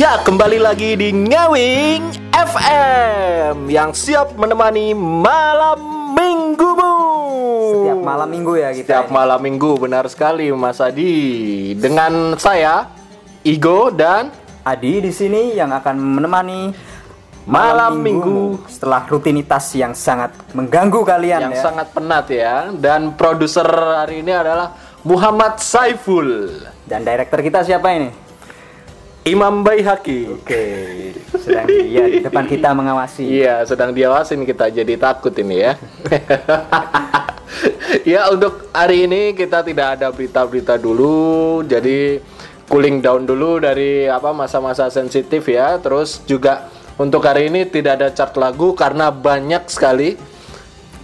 Ya, kembali lagi di Ngewing FM yang siap menemani malam minggumu. Setiap malam minggu ya kita. Setiap ini. malam minggu, benar sekali Mas Adi. Dengan saya, Igo dan Adi di sini yang akan menemani Malam minggumu setelah rutinitas yang sangat mengganggu kalian yang ya. sangat penat ya. Dan produser hari ini adalah Muhammad Saiful, Dan director kita siapa ini? Imam Baihaki. Oke, sedang dia di depan kita mengawasi. Iya, sedang diawasin kita jadi takut ini ya. ya, untuk hari ini kita tidak ada berita-berita dulu, jadi cooling down dulu dari apa masa-masa sensitif ya. Terus juga untuk hari ini tidak ada chart lagu karena banyak sekali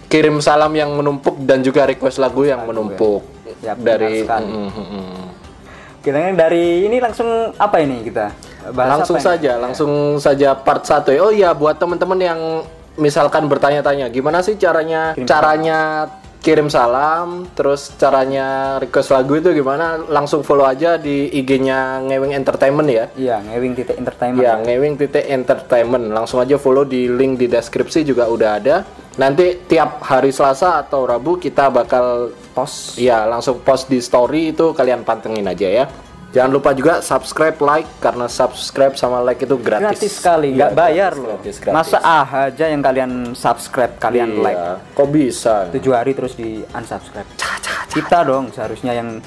kirim salam yang menumpuk dan juga request lagu yang menumpuk Ya, benar dari. Mm, mm, mm. Kira-kira dari ini langsung apa ini kita? Bahas langsung apa ini? saja, langsung saja part 1 ya. Oh iya, buat teman-teman yang misalkan bertanya-tanya, gimana sih caranya caranya kirim salam, terus caranya request lagu itu gimana? Langsung follow aja di IG-nya Ngewing Entertainment ya. Iya, ngewing titik entertainment. Ya, Ngewing titik entertainment. Langsung aja follow di link di deskripsi juga udah ada. Nanti tiap hari Selasa atau Rabu kita bakal Post. Ya, langsung post di story itu kalian pantengin aja ya. Jangan lupa juga subscribe, like karena subscribe sama like itu gratis. Gratis sekali, nggak Iya, bayar gratis, loh. gratis, gratis. Masa ah aja yang kalian subscribe, kalian Iya, like. Kok bisa? tujuh hari terus di unsubscribe. Kita dong seharusnya yang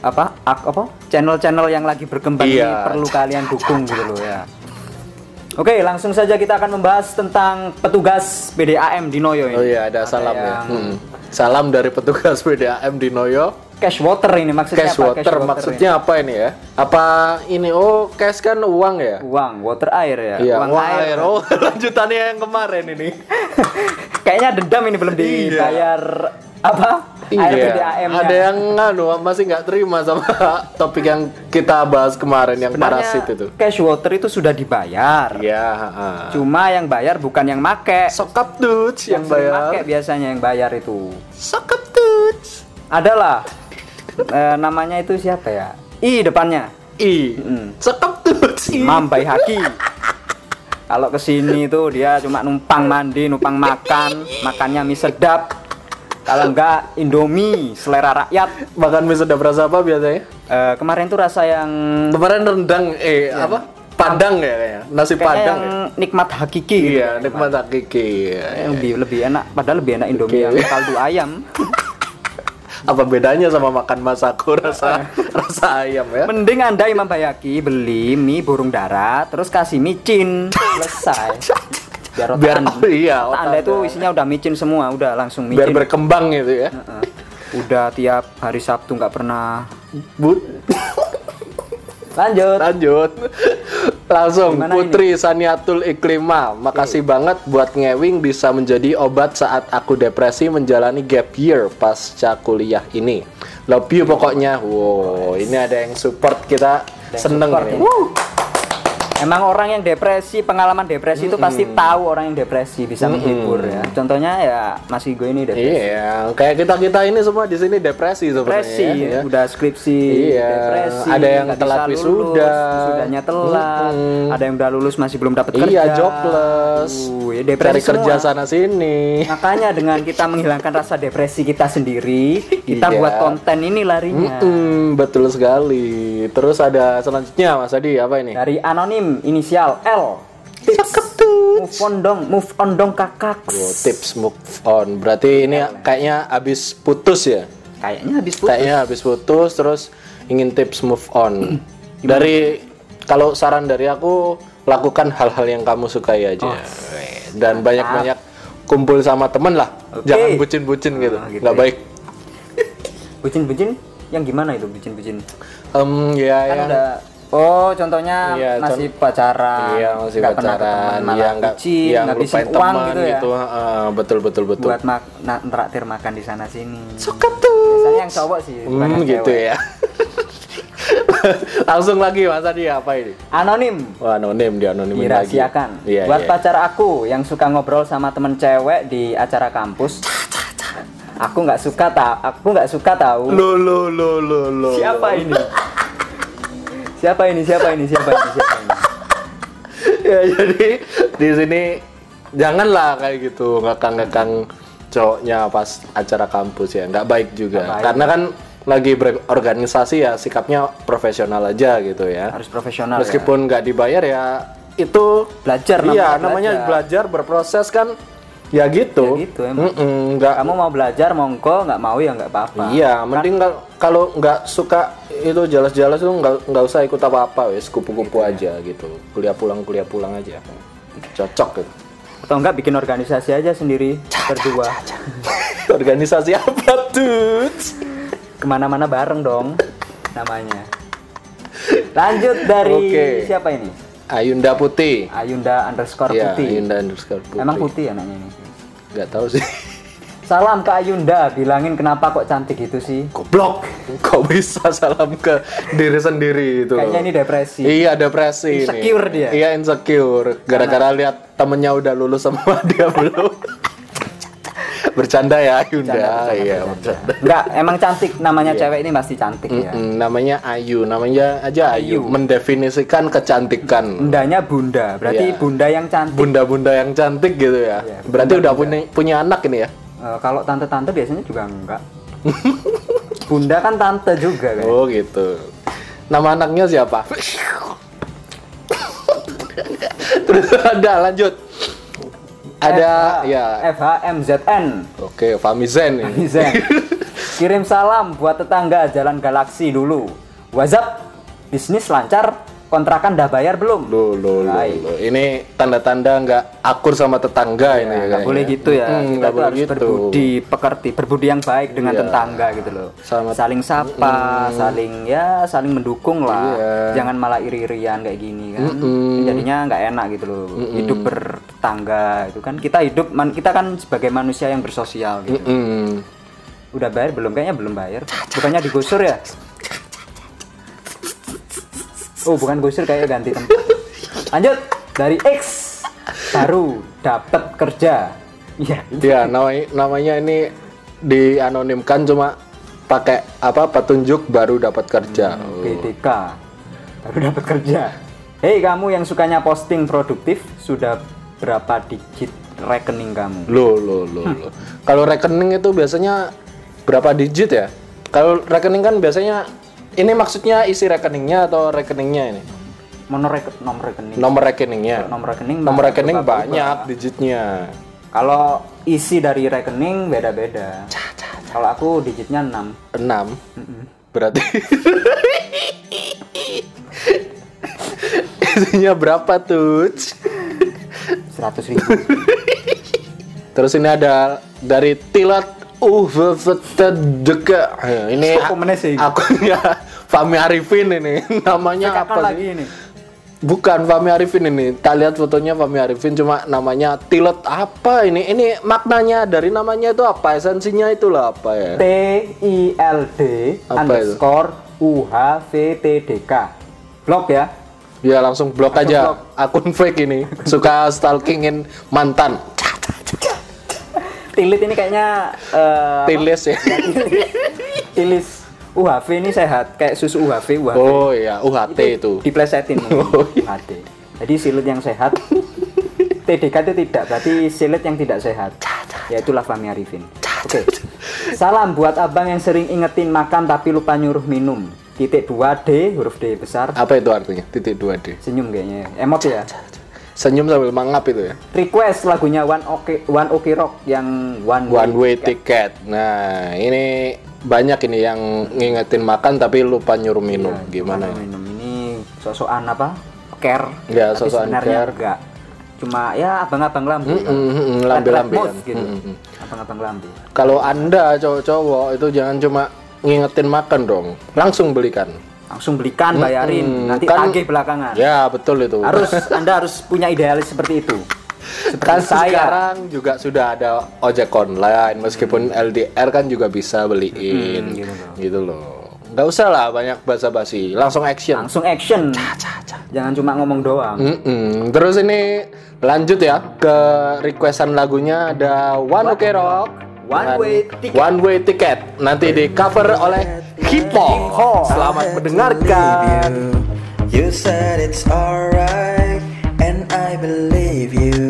apa ak- apa channel-channel yang lagi berkembang ini Iya. perlu kalian dukung gitu loh ya. Oke, langsung saja kita akan membahas tentang petugas PDAM di Noyo ini. Oh iya, ada salam ya. yang Hmm. Salam dari petugas PDAM di Noyo. Cash water ini maksudnya Cash apa? water, maksudnya apa ini ya? Apa ini? Oh, cash kan uang ya? ini? uang, water air ya. Iya, uang uang air. air. Oh, lanjutannya yang kemarin ini. Kayaknya dendam ini belum dibayar apa? Air PDAM. -nya. Iya. Ada yang nganu masih nggak terima sama topik yang kita bahas kemarin yang Sebenarnya parasit itu. Cash water itu sudah dibayar. Iya. Cuma yang bayar bukan yang make. Sokap dudes yang sering bayar. make biasanya yang bayar itu. Sokap dudes. Adalah eh, namanya itu siapa ya? I depannya. I. Sokap dudes. I. Imam Baihaki. Kalau ke sini tuh dia cuma numpang mandi, numpang makan, makannya mie sedap. Kalau enggak Indomie, selera rakyat. Makan mie sedap rasa apa biasanya? Eh, kemarin tuh rasa yang Kemarin rendang eh apa? Padang ya kayaknya. Nasi kayaknya padang yang ya. nikmat hakiki. gitu. Iya, nikmat hakiki. Iya, Yang lebih lebih enak, padahal lebih enak Indomie yang kaldu ayam. Apa bedanya sama makan masako rasa rasa ayam ya? Mending anda Imam Bayaki beli mie burung dara, terus kasih micin, selesai. Biar otak Biar- anda, iya, otak anda itu isinya udah micin semua, udah langsung Biar micin. berkembang gitu ya. Udah tiap hari Sabtu nggak pernah. Bu, Lanjut. lanjut. Langsung Gimana Putri Saniatul Iklima. Makasih banget buat ngewing bisa menjadi obat saat aku depresi menjalani gap year pasca kuliah ini. Love you pokoknya. Wow, ini ada yang support kita. yang Seneng support ini. ini. Emang orang yang depresi, pengalaman depresi itu pasti tahu orang yang depresi bisa menghibur ya. Contohnya ya Mas Igo ini depresi. Iya, kayak kita kita ini semua di sini depresi sebenarnya. Depresi, ya. udah skripsi, Iya, depresi, ada yang telat wisuda. wisudanya telat, Mm-mm. ada yang udah lulus masih belum dapat kerja, Iya, jobless. Uh, ya depresi Cari kerja sana sini. Makanya dengan kita menghilangkan rasa depresi kita sendiri, kita Iya. buat konten ini larinya. Mm-mm, betul sekali. Terus ada selanjutnya Mas Adi apa ini? Dari anonim inisial L. Tips move on dong, move on dong kakak. Oh, tips move on. Berarti ini kayaknya habis putus ya? Kayaknya habis putus. Kayaknya habis putus terus ingin tips move on. Dari kalau saran dari aku lakukan hal-hal yang kamu sukai aja. Oh, Dan banyak-banyak kumpul sama temen lah. Oke. Jangan bucin-bucin gitu. Ah, gitu Nggak ya. baik. Bucin-bucin yang gimana itu bucin-bucin? Em, ya Kan ya. udah Oh, contohnya Iya, masih pacaran. Iya masih pernah pacaran, iya nggak, bucin, iya ngabisin ngelupain uang gitu ya. gitu, heeh, betul betul betul. Buat mak na- traktir makan di sana sini. Suka tuh. Biasanya yang cowok sih, Hmm, gitu cewek. ya. Langsung lagi Mas Adi apa ini? Anonim Wah anonim dia anonimin lagi. dirahasiakan. Iya, Buat iya. pacar aku yang suka ngobrol sama temen cewek di acara kampus. Aku nggak suka tak, aku nggak suka tahu. Lo lo lo lo lo. Siapa ini? Siapa ini? Siapa ini? Siapa ini? Siapa ini? ya jadi di sini janganlah kayak gitu ngekang-ngekang cowoknya pas acara kampus ya nggak baik juga Nggak baik. karena kan lagi berorganisasi ya sikapnya profesional aja gitu ya Harus profesional ya. meskipun nggak dibayar ya itu Belajar iya namanya namanya belajar berproses kan ya gitu, Ya gitu, emang. Mm-mm, nggak Kamu mau belajar monggo, nggak mau ya nggak apa-apa. Iya, mending nggak- kalau nggak suka itu jelas-jelas itu nggak nggak usah ikut apa-apa wes kupu-kupu aja gitu. Kuliah pulang kuliah pulang aja. Cocok gitu. Atau enggak bikin organisasi aja sendiri berdua. Organisasi apa tuh? Ke mana-mana bareng dong namanya. Lanjut dari Oke. siapa ini? Ayunda Putih. Ayunda underscore Iya, putih. Ayunda underscore Putih. Emang putih anaknya ini. Nggak tahu sih. Salam ke Ayunda, bilangin kenapa kok cantik gitu sih? Goblok. Kok bisa salam ke diri sendiri itu? Kayaknya ini depresi. Iya depresi ini. Insecure dia. Iya insecure. Gara-gara lihat temennya udah lulus sama dia belum. Bercanda ya Ayunda. Iya bercanda. Enggak, emang cantik namanya cewek ini pasti cantik ya. Mm, namanya Ayu, namanya aja Ayu. Ayu. Mendefinisikan kecantikan. Bundanya bunda, berarti Iya. bunda yang cantik. Bunda-bunda yang cantik gitu ya. Iya, Berarti udah punya punya anak ini ya. Eh, kalau tante-tante biasanya juga enggak. bunda kan tante juga kan. Oh gitu. Nama anaknya siapa? Terus ada lanjut. Ada ya. FHMZN. Oke, Famizen ini. Zen. Kirim salam buat tetangga Jalan Galaksi dulu. WhatsApp bisnis lancar, kontrakan dah bayar belum? Loh, loh, loh, Baik. loh. Ini tanda-tanda nggak akur sama tetangga ini. Ya, nggak kayaknya. boleh gitu ya. Mm, Kita tuh harus gitu. berbudi pekerti, berbudi yang baik dengan Iya. tetangga gitu loh. Sama- saling sapa, saling ya saling mendukung lah. Iya. Jangan malah iri-irian kayak gini kan. Mm-mm. Jadinya nggak enak gitu loh. Hidup bertetangga itu kan kita hidup man- kita kan sebagai manusia yang bersosial gitu. Mm. Udah bayar belum? Kayaknya belum bayar. Bukannya digusur ya? Oh, bukan gusur kayak ganti tempat. Lanjut dari X baru dapat kerja. Iya. Ya, namanya, namanya ini dianonimkan cuma pakai apa petunjuk baru dapat kerja. PDK baru dapat kerja. Hei kamu yang sukanya posting produktif sudah berapa digit rekening kamu? Loh, loh, loh, loh. Kalau rekening itu biasanya berapa digit ya? Kalau rekening kan biasanya ini maksudnya isi rekeningnya atau rekeningnya ini? Nomor, nomor rekening. Nomor rekeningnya. Nomor rekening. Nomor rekening banyak digitnya. Kalau isi dari rekening beda-beda. Kalau aku digitnya 6. 6. Berarti isinya berapa tuh? 100 ribu. Terus ini ada dari Tilat uh deka. Ini Siapa meneh sih? akunnya Fami Arifin ini. Namanya apa lagi sih? ini? Bukan Fami Arifin ini. Tak lihat fotonya Fami Arifin cuma namanya Tilat apa ini? Ini maknanya dari namanya itu apa? Esensinya itulah apa ya? T I L D Apa underscore U H V T D K. Blok ya. Ya langsung blok Langsung aja blok. akun fake ini. Suka stalkingin mantan. Tilit ini kayaknya eh, Tilis ya. tilis. UHV ini sehat kayak susu UHV UHV Oh iya, UHT itu. diplesetin. Oh, iya. UHT. Jadi silit yang sehat. TDK itu tidak berarti silit yang tidak sehat. Yaitulah Fahmi Arifin oke. Salam buat abang yang sering ingetin makan tapi lupa nyuruh minum. Titik 2 D huruf D besar. Apa itu artinya? Titik 2D. senyum kayaknya. Emot ya Senyum sambil mangap itu ya. request lagunya One Ok One Ok Rock yang One, One way ticket. Nah, ini banyak ini yang ngingetin makan tapi lupa nyuruh minum. Gimana Lupa ini? minum ini sosokan apa care Ya, sosokan care. enggak cuma ya abang-abang lambe Mm, mm, lambe-lambe Red Mood kan. gitu Mm, mm. abang-abang lambe Kalau Anda cowok-cowok itu jangan cuma ngingetin makan dong. Langsung belikan. Langsung belikan bayarin. Mm, nanti kan- tagih belakangan. Ya, betul itu. harus anda harus punya idealis seperti itu. Seperti kan saya. sekarang juga sudah ada ojek online meskipun LDR kan juga bisa beliin. Gitu loh. gitu loh. Nggak usah lah banyak basa-basi. Langsung action. Langsung action. Jangan cuma ngomong doang. Mm-mm. terus ini lanjut ya ke requestan lagunya ada One Ok Rock One Way Ticket. One Way Ticket nanti di cover oleh Hippo selamat mendengarkan You said it's alright, and I believe. You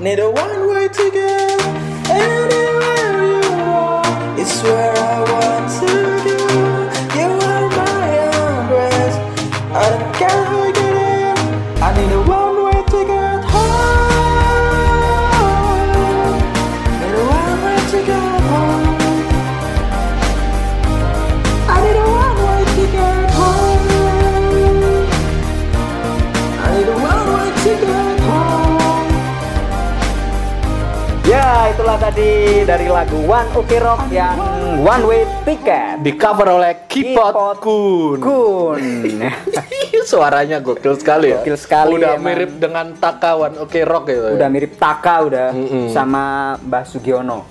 Need a one way ticket anywhere you are. It's where tadi dari lagu One Ok Rock yang One Way Ticket. Di cover oleh Kipot Kipot Kun. Kun. Suaranya gokil sekali ya. Gokil sekali Udah emang. mirip dengan Takawan Oke Rock gitu. ya. udah mirip Taka udah Mm-mm. sama Mbah Sugiono.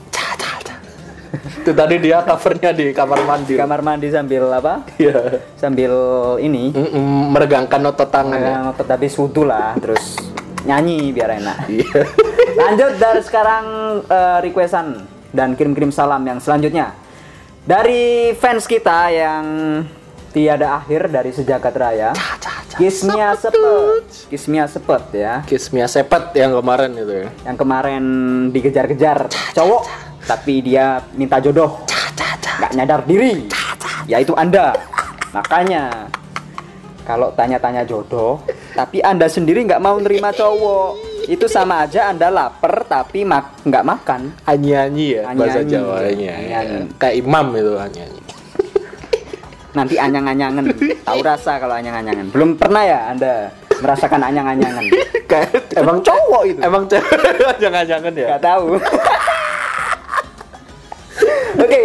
Itu tadi dia covernya di kamar mandi. Di kamar mandi sambil apa? Iya. Sambil ini Mm-mm, meregangkan otot tangan ya. eh, ngotot habis wudhu lah, terus nyanyi biar enak. Iya. Lanjut dari sekarang eh, requestan dan kirim-kirim salam yang selanjutnya dari fans kita yang tiada akhir dari sejagat raya. Kismia sepet, Kismia sepet ya, Kismia Sepet yang kemarin itu ya. yang kemarin dikejar-kejar cowok, tapi dia minta jodoh, nggak nyadar diri, yaitu anda. Makanya kalau tanya-tanya jodoh, tapi anda sendiri nggak mau nerima cowok, itu sama aja anda lapar tapi mak nggak makan. Anyi-anyi ya bahasa Anyi-anyi. Jawanya. Anyi-anyi. Ya. Kayak imam itu anyi-anyi. Nanti anyang-anyangan, tahu rasa kalau anyang-anyangan. Belum pernah ya anda merasakan anyang-anyangan? Kayak Emang cowok itu? Emang cewek jangan-jangan ya. Gak tahu. Oke,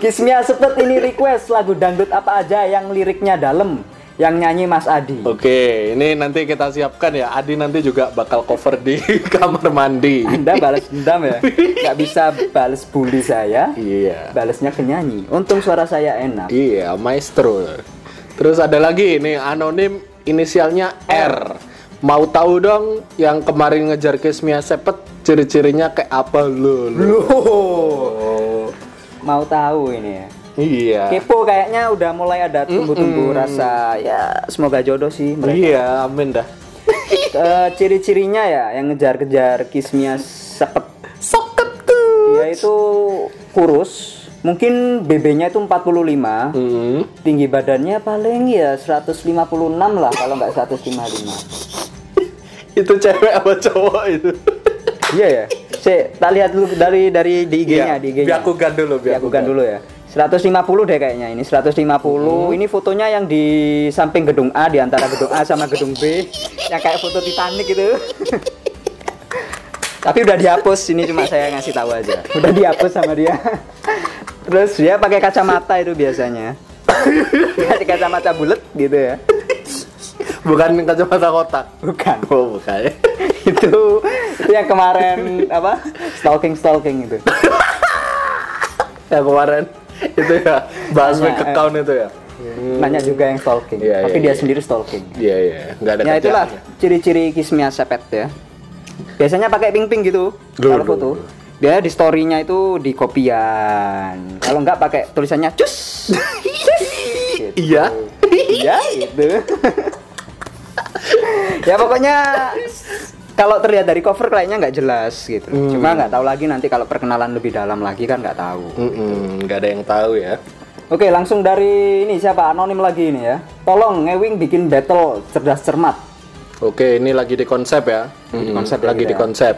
Kismia Sepet ini request lagu dangdut apa aja yang liriknya dalam, yang nyanyi Mas Adi. Oke, ini nanti kita siapkan ya. Adi nanti juga bakal cover di kamar mandi. Anda balas dendam ya? Gak bisa balas bully saya, Iya. balasnya ke nyanyi. Untung suara saya enak. Iya, maestro. Terus ada lagi ini anonim inisialnya R. Mau tahu dong yang kemarin ngejar Kismia Sepet ciri-cirinya kayak apa lo? Loh, mau tahu ini ya? Iya. Kepo kayaknya udah mulai ada tumbuh-tumbuh rasa ya semoga jodoh sih mereka. Iya, amin dah. Eh, ciri-cirinya ya yang ngejar-kejar Kismia Sepet Soket tuh. Dia itu kurus, mungkin BB-nya itu 45, Hmm. tinggi badannya paling ya 156 lah kalau nggak 155. Itu cewek apa cowok itu? Iya ya. Saya tak lihat dulu dari dari di IG-nya, Iya, di IG-nya. biakukan dulu, Biakukan biakukan. dulu ya. 150 deh kayaknya ini 150. Ini fotonya yang di samping gedung A di antara gedung A sama gedung B yang kayak foto Titanic gitu. Tapi udah dihapus ini cuma saya ngasih tahu aja. Udah dihapus sama dia. Terus dia pakai kacamata itu biasanya. Pakai kacamata bulat gitu ya. Bukan kacamata kotak. Bukan. Oh, bukan. itu itu yang kemarin apa? Stalking stalking itu. yang kemarin itu ya bahas fake eh. account itu ya. Banyak juga yang stalking, Iya, tapi iya, dia iya. sendiri stalking. Iya iya, nggak ada Ya itulah ciri-ciri kismia sepet ya. Biasanya pakai ping-ping gitu kalau foto. Dia di story-nya itu di kopian. Kalau enggak pakai tulisannya cus. Cus. Gitu. Iya. Iya gitu. ya pokoknya kalau terlihat dari cover kayaknya nggak jelas gitu. Hmm. Cuma nggak tahu lagi nanti kalau perkenalan lebih dalam lagi kan nggak tahu. Nggak ada yang tahu ya. Oke, langsung dari ini siapa? Anonim lagi ini ya. Tolong ngewing bikin battle cerdas cermat. Oke, ini lagi di konsep ya. Mm-mm, konsep lagi di ya. konsep.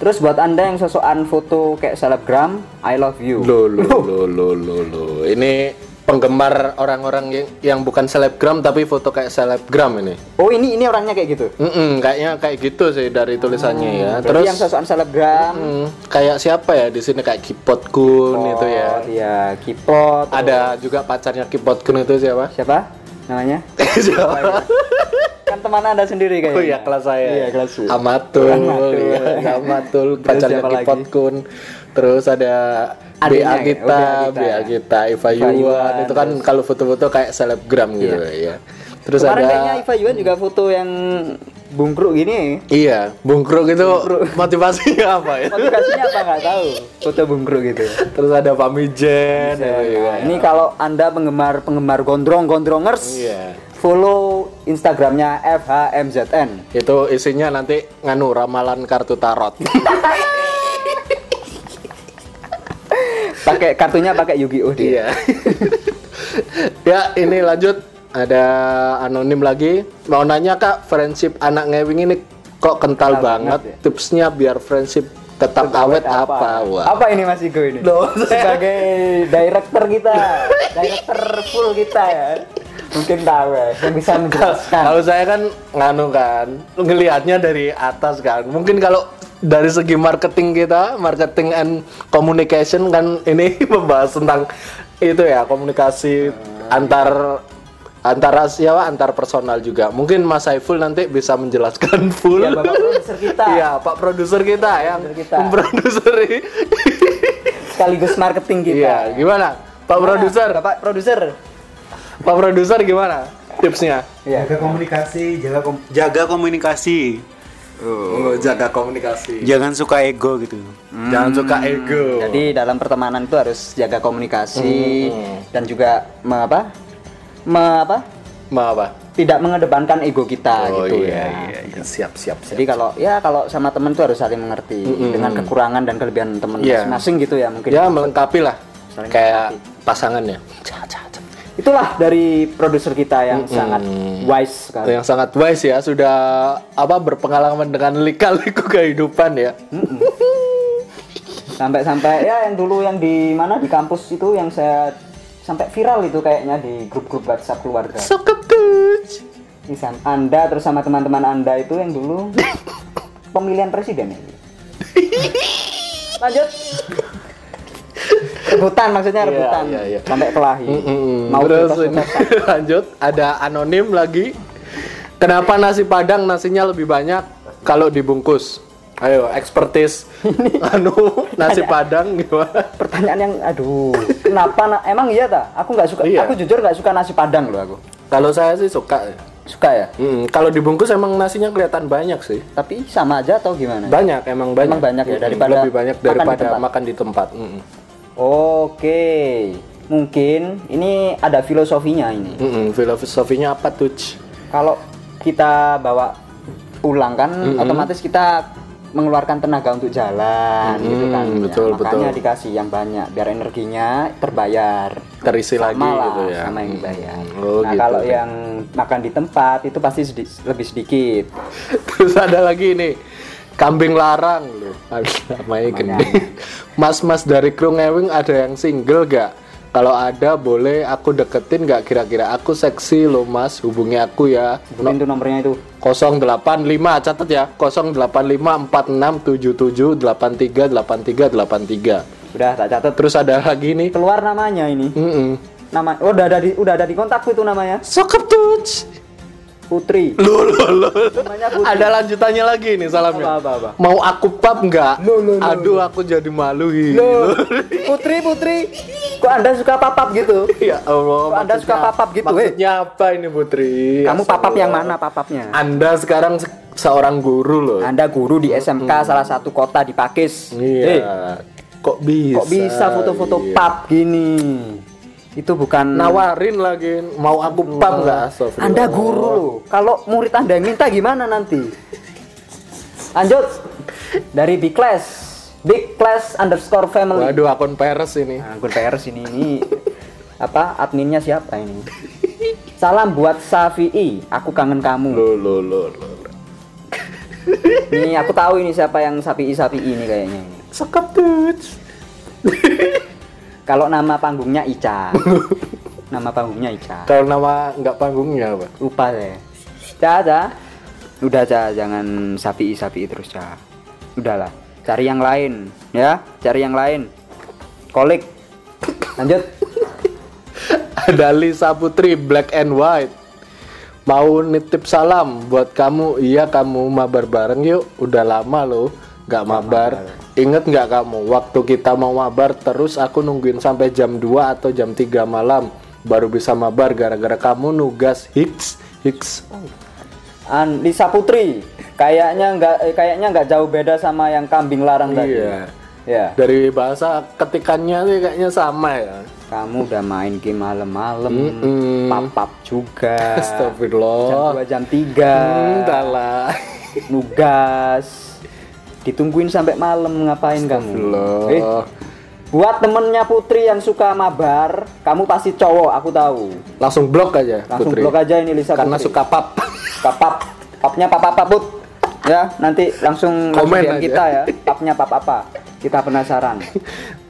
Terus buat anda yang sosokan foto kayak selebgram, I love you. Lo lo lo lo lo lo. Ini penggemar orang-orang yang, yang bukan selebgram tapi foto kayak selebgram ini. Oh ini ini orangnya kayak gitu. Mm-mm, kayaknya kayak gitu sih dari tulisannya ya. Berarti Terus yang sosokan selebgram. mm, kayak siapa ya di sini kayak Kipot Kun itu ya. Oh, Iya, kipot. Ada juga pacarnya Kipot Kun itu siapa? Siapa namanya? siapa? kan teman anda sendiri kayaknya Oh iya kelas saya. iya kelas saya. Amatul, Amatul. iya, Amatul, pacarnya? Kipot Kun. Terus ada Adiknya BA ya? kita, Oh, BA kita. BA kita, Iva Yuan. Itu kan kalau foto-foto kayak selebgram gitu ya. Terus kemarin ada kayaknya Iva Yuan juga foto yang bungkruk gini Iya, bungkruk itu motivasinya apa ya? motivasinya apa nggak tahu foto bungkruk gitu Terus ada Pamijen, ya. Nah, ini kalau anda penggemar penggemar gondrong gondrongers Iya. follow instagramnya FHMZN Itu isinya nanti nganu ramalan kartu tarot. pakai kartunya pakai Yu-Gi-Oh dia Iya. ya, ini lanjut ada anonim lagi. Mau nanya Kak, friendship anak ngewing ini kok kental Kental banget? banget ya. Tipsnya biar friendship tetap awet apa? Wah. apa ini Mas Igo ini Loh, sebagai director kita director full kita ya mungkin tahu ya yang bisa menjelaskan Kalau saya kan nganu kan, ngelihatnya dari atas kan. Mungkin kalau dari segi marketing kita, marketing and communication kan ini membahas tentang itu ya komunikasi antar antara siapa antar personal juga. Mungkin Mas Saiful nanti bisa menjelaskan full. Iya, Bapak produser kita. Iya, Pak produser kita yang Produser kita. memproduceri. sekaligus marketing kita Iya, gimana? Pak Gimana, produser, Bapak produser Pak produser gimana tipsnya? Iya. Jaga komunikasi, jaga kom- jaga komunikasi. Oh, jaga komunikasi. Jangan suka ego gitu. Jangan suka ego. Jadi dalam pertemanan itu harus jaga komunikasi Hmm. dan juga apa? Me, apa? Ma apa? Tidak mengedepankan ego kita oh gitu iya, ya. iya, iya. Siap, siap, siap. Jadi kalau ya kalau sama temen tuh harus saling mengerti dengan kekurangan dan kelebihan temen Iya. masing-masing gitu ya mungkin. ya melengkapi lah. Saling Kayak pasangannya. Ca, ca, ca. Itulah dari produser kita yang sangat wise sekali. Yang sangat wise ya, sudah apa berpengalaman dengan lika-liku kehidupan ya. Sampai-sampai ya yang dulu yang di mana di kampus itu yang saya sampai viral itu kayaknya di grup-grup WhatsApp keluarga. Soketuj. Misal Anda terus sama teman-teman Anda itu yang dulu pemilihan presiden ya. Lanjut. Rebutan maksudnya Iya, rebutan. iya, iya. Sampai kelahi. Mm-mm. Mau Terus lanjut ada anonim lagi. Kenapa nasi padang nasinya lebih banyak kalau dibungkus? Ayo, expertise anu nasi padang gimana? Pertanyaan yang aduh, kenapa na- emang iya ta? Aku nggak suka. Iya. Aku jujur nggak suka nasi padang loh aku. Kalau saya sih suka. Suka ya? Mm, kalau dibungkus emang nasinya kelihatan banyak sih. Tapi sama aja atau gimana? Banyak, emang banyak. Emang banyak ya, Mm-mm, daripada lebih banyak makan di daripada tempat. makan di tempat. Mm-mm. Oke. Mungkin ini ada filosofinya ini. Mm-mm, Filosofinya apa tuh? Kalau kita bawa pulang kan otomatis kita mengeluarkan tenaga untuk jalan gitu kan. Mm, Ya, betul, makanya betul. dikasih yang banyak biar energinya terbayar. Terisi lagi Sama lah, gitu ya. sama yang dibayar. Mm, oh, nah, gitu. kalau yang makan di tempat itu pasti sedi- lebih sedikit. Terus ada lagi nih kambing larang loh. Namanya gede. Mas-mas dari kru ngewing ada yang single gak? Kalau ada boleh aku deketin gak kira-kira aku seksi loh mas hubungi aku ya Sebutin tuh nomornya itu. 085 catat ya 0854677838383 Udah tak catat. terus ada lagi nih Keluar namanya ini. Mm-mm. Nama oh, udah ada di udah ada di kontakku itu namanya. Sokap tuh Putri. Loh. Namanya Putri. Ada lanjutannya lagi nih salamnya. Apa, apa, apa? Mau aku pap nggak? Loh, loh, loh, Aduh, aku jadi malu. Loh, Putri, Putri. Kok Anda suka papap gitu? Ya Allah. Kok Anda suka papap gitu, eh? Maksudnya apa ini Putri? Kamu papap Astagfirullah. yang mana papapnya? Anda sekarang se- seorang guru loh. Anda guru di SMK salah satu kota di Pakis. Iya. Eh, Kok bisa? kok bisa foto-foto Iya. pap gini? Itu bukan Nawarin lagi, mau aku pap nggak? Anda guru loh. Kalau murid Anda yang minta gimana nanti? Lanjut dari Big Class, Big Class underscore family. Waduh, akun peres ini. Nah, akun PR sini ini apa adminnya siapa ini? Salam buat Safi'i, aku kangen kamu. Loh, loh. loh. Ini aku tahu ini siapa yang Safi'i Safi'i ini kayaknya. ini. Sokap tuh. Kalau nama panggungnya Ica. nama panggungnya Ica. Kalau nama nggak panggungnya apa? Lupa saya. Ca, Ca. Udah, Ca, jangan Safi'i terus, Ca. Udahlah, cari yang lain, ya. Cari yang lain. Kolik. Lanjut. Ada Lisa Putri Black and White Mau nitip salam buat kamu. Iya kamu mabar bareng yuk. Udah lama loh nggak mabar. Ingat nggak kamu waktu kita mau mabar terus aku nungguin sampai jam 2 atau jam 3 malam baru bisa mabar gara-gara kamu nugas Hicks Hicks. An Lisa Putri kayaknya nggak eh, kayaknya nggak jauh beda sama yang kambing larang tadi. Iya. Ya. Dari bahasa ketikannya sih kayaknya sama ya. Kamu udah main game malam-malam, Mm-mm. papap juga. Jam Astagfirullah. 2 jam 3. Entah lah. nugas ditungguin sampai malam ngapain kamu eh buat temennya Putri yang suka mabar kamu pasti cowok aku tahu Langsung blok aja langsung Putri. blok aja ini Lisa Karena Putri. suka pap. kapap papnya pap apa put ya nanti langsung langsung Komen aja. kita ya papnya pap apa kita penasaran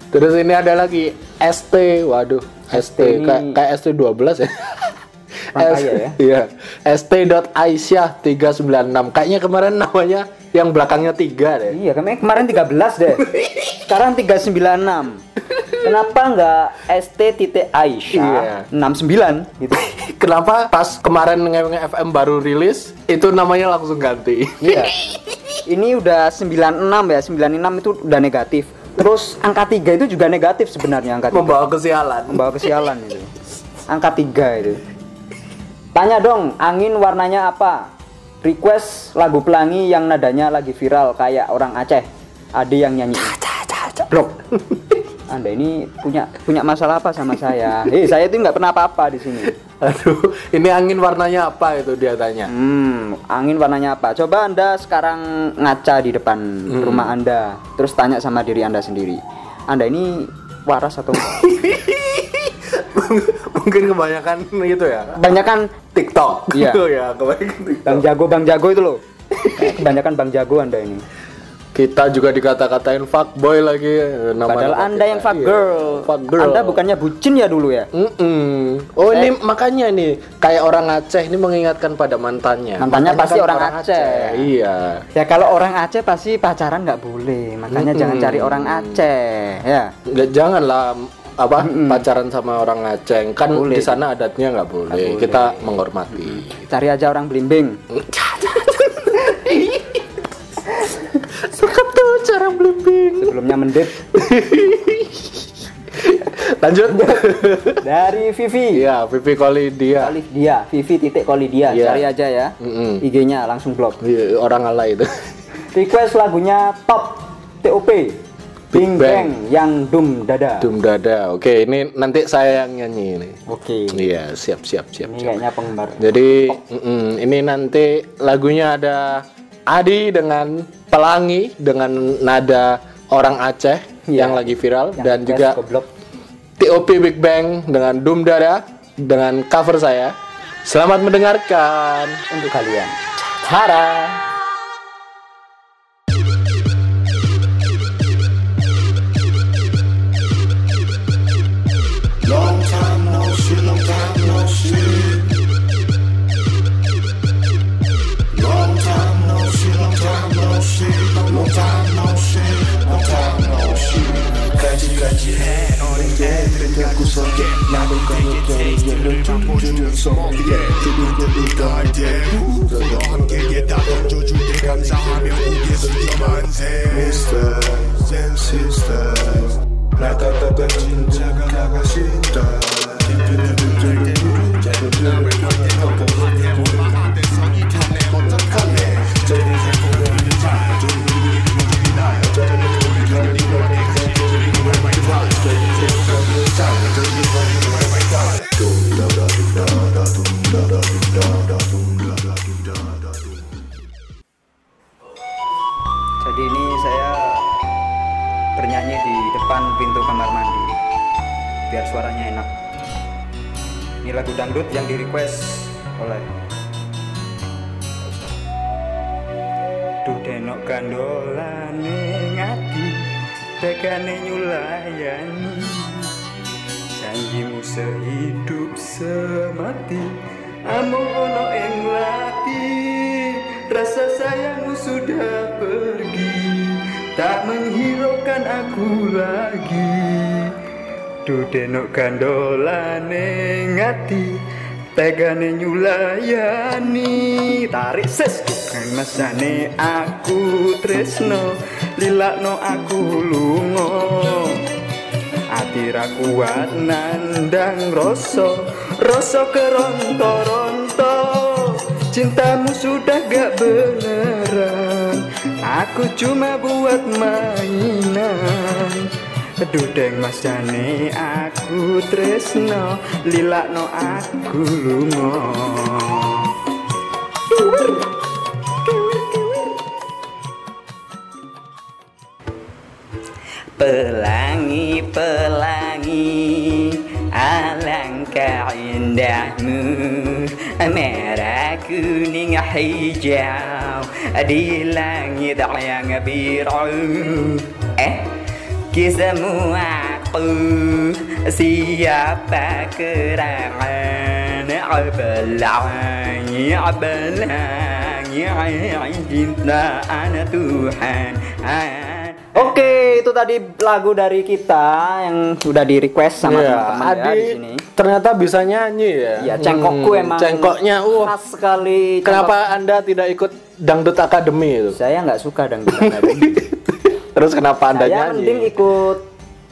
Terus ini ada lagi ST, waduh, ST, kayak kayak ST 12 ya. Ya? Iya. ST.Aisyah 396. Kayaknya kemarin namanya yang belakangnya 3 deh. iya kemarin kemarin 13 deh sekarang 396 kenapa nggak ST titik Aisyah 69 gitu Kenapa pas kemarin nge FM baru rilis itu namanya langsung ganti? Iya. Ini udah 96 ya, 96 itu udah negatif. Terus angka 3 itu juga negatif sebenarnya angka 3. Membawa kesialan. Membawa kesialan itu. Angka 3 itu. Tanya dong, angin warnanya apa? Request lagu pelangi yang nadanya lagi viral kayak orang Aceh. Ada yang nyanyi. Blok. Anda ini punya punya masalah apa sama saya? Hei, saya itu nggak pernah apa-apa di sini. Aduh, ini angin warnanya apa itu dia tanya. Hmm, angin warnanya apa? Coba Anda sekarang ngaca di depan rumah Anda, terus tanya sama diri Anda sendiri. Anda ini waras atau enggak? Mungkin kebanyakan gitu ya. Kebanyakan TikTok. Iya. Gitu ya, kebanyakan TikTok. Bang Jago, Bang Jago itu loh. Kebanyakan Bang Jago Anda ini. Kita juga dikata-katain fuckboy lagi nama Padahal Anda yang fuck girl. Fuck girl. Anda bukannya bucin ya dulu ya? Mm-mm. Oh ini makanya nih kayak orang Aceh ini mengingatkan pada mantannya. Mantannya Makanya pasti kan orang Aceh. Iya. Ya kalau orang Aceh pasti pacaran nggak boleh, makanya jangan cari orang Aceh, ya. Nggak janganlah apa pacaran sama orang Aceh kan di sana adatnya nggak boleh. boleh. Kita menghormati. Cari aja orang belimbing. Suka tuh cara blimbing. Sebelumnya mendit Lanjut. dari Vivi. Iya, Vivi Koli dia. Kali dia, Vivi titik koli dia, Iya. cari aja ya. Mm-mm. IG-nya langsung blok. Iya, Orang ala itu. Request lagunya Top TOP Bing Bang. Bang yang Dum Dada. Dum dada. Oke, ini nanti saya yang nyanyi ini. Oke. Iya, siap siap siap. Ini siap. kayaknya penggemar. Jadi mm-mm, ini nanti lagunya ada Adi dengan Pelangi dengan nada orang Aceh Iya. yang lagi viral Yang dan juga goblok. TOP Big Bang dengan Doom Dada dengan cover saya. Selamat mendengarkan. untuk kalian. Hara. 잡아주는 소리에 두근두근 떨때 너와 함께 다 던져줄 때 감사하며 우게 숙여 만세 Mr. and Sister 나타타가 진짜가 나가신다 힘들어 힘들어 작은 점을 보내 덮어하네 lagi Dudenok kandolane ngati Tegane nyulayani. Tarik ses Kang masane aku tresno Lilakno aku lungo Ati ra kuat nandang rasa Rasa keronto-ronto. Cintamu sudah gak beneran Aku cuma buat mainan Aduh deng mas jane aku tresno Lilakno aku lungo Pelangi, pelangi, alangkah indahmu. Merah, kuning, hijau Di langit yang biru. Eh, kisahmu aku Siapa kerangan Belangi, belangi Cintaan Tuhan Oke, itu tadi lagu dari kita yang sudah di request sama Iya, teman-teman ya Adi di sini. ternyata bisa nyanyi ya. Iya, cengkokku Hmm, emang Cengkoknya, uh. khas sekali. Kenapa Anda tidak ikut Dangdut Academy itu? Saya nggak suka dangdut akademi. Terus kenapa Anda Saya nyanyi? mending ikut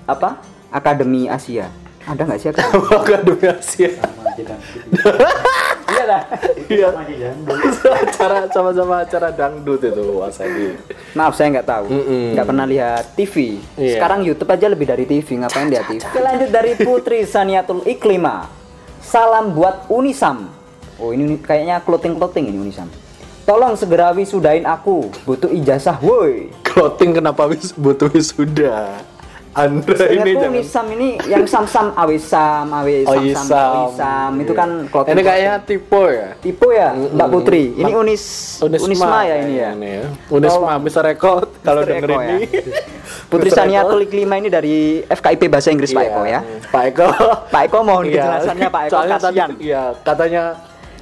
apa? Akademi Asia. Ada nggak sih akademi? Academy Asia. Iya dah. Iya. acara sama-sama acara dangdut itu Mas Adi. Maaf saya nggak tahu, nggak pernah lihat TV. Iya. Sekarang YouTube aja lebih dari TV, ngapain lihat TV? Oke, lanjut dari Putri Saniatul Iklima. Salam buat Unisam. Oh ini kayaknya clothing clothing ini Unisam. Tolong segera wisudain aku, butuh ijazah, woi. Clothing kenapa wis butuh wisuda? Anda ini jangan Unisam ini yang sam-sam awisam, awi Oh, Isam. awisam itu kan clothing. Ini kayaknya tipe ya. tipe ya, Mbak Putri. Ini Unis Unisma, ya ini ya. Ini ya. Unisma bisa rekod kalau Mr. denger Eko ini. ya. Putri. Sania. Tulik 5 ini dari FKIP Bahasa Inggris Pak Iya. Eko ya. Pak Eko. Pak Eko mohon Iya. kejelasannya Pak Eko kasihan. Iya, katanya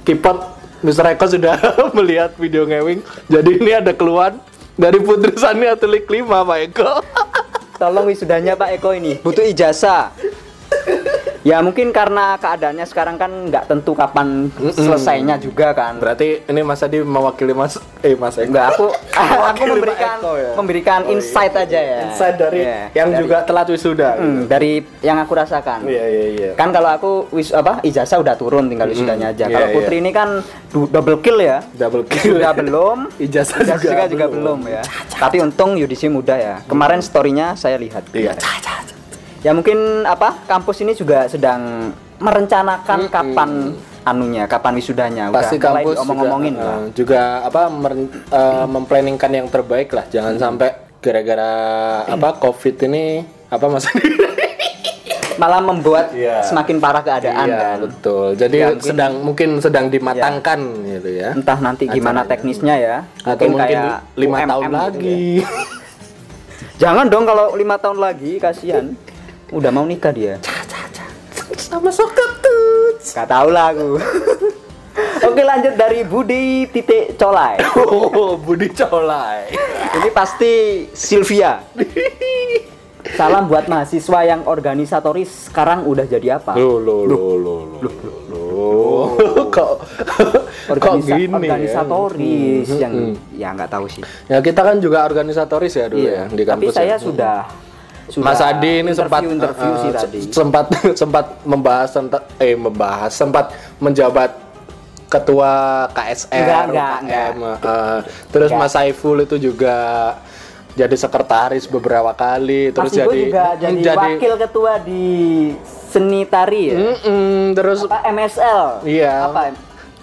Kipot Mr. Eko sudah melihat video ngewing. Jadi ini ada keluhan dari Putri Sania Tulik 5 Pak Eko. Tolong wisudanya Pak Eko ini butuh ijazah. Ya mungkin karena keadaannya sekarang kan nggak tentu kapan selesainya juga kan. Berarti ini Mas Adi mewakili Mas eh Mas Eko. Enggak, aku aku memberikan Eko ya? memberikan insight aja ya. Insight dari Iya, yang dari- juga telat wisuda. Hmm, dari yang aku rasakan. Iya iya iya. Kan kalau aku wis apa ijazah udah turun tinggal wisudanya aja. Iya, Kalau iya. Putri ini kan du- double kill ya. Double kill. Sudah belum, Ijazah ijazah juga juga, juga belum. belum ya. Tapi untung Yudisi muda ya. Kemarin storynya saya lihat. Iya. Ya mungkin apa kampus ini juga sedang merencanakan kapan anunya, kapan wisudanya. Udah Pasti mulai kampus diomong-omongin juga, lah. eh, juga apa meren- eh, memplanningkan yang terbaik lah. Jangan sampai gara-gara apa Covid ini apa Mas Adi? Malah membuat Iya. semakin parah keadaan Iya, kan. betul. Jadi Ya, mungkin- sedang mungkin sedang dimatangkan gitu ya. Entah nanti gimana teknisnya ya. Atau mungkin kayak lima UMM tahun gitu lagi. ya. Jangan dong kalau lima tahun lagi kasihan. Udah mau nikah dia. Sama sokatut. Gak tau lah aku. Oke lanjut dari Budi titik colai. Oh, Budi Colai. Ini pasti Sylvia. Salam buat mahasiswa yang organisatoris sekarang udah jadi apa? Lo lo lo lo lo lo. Kok kok Organisa- gini ya? organisatoris Hmm, yang hmm. ya nggak tahu sih. Ya kita kan juga organisatoris ya dulu ya di Tapi kampus. saya ya. sudah sudah Mas Adi ini sempat interview eh, sih eh, tadi. sempat sempat membahas eh membahas sempat menjabat ketua KSR Enggak, enggak, enggak. eh, terus Enggak. Mas Saiful itu juga jadi sekretaris beberapa kali terus Mas Ibo jadi juga jadi, wakil ketua di seni tari ya. Mm-mm, terus Apa MSL? Iya. Apa?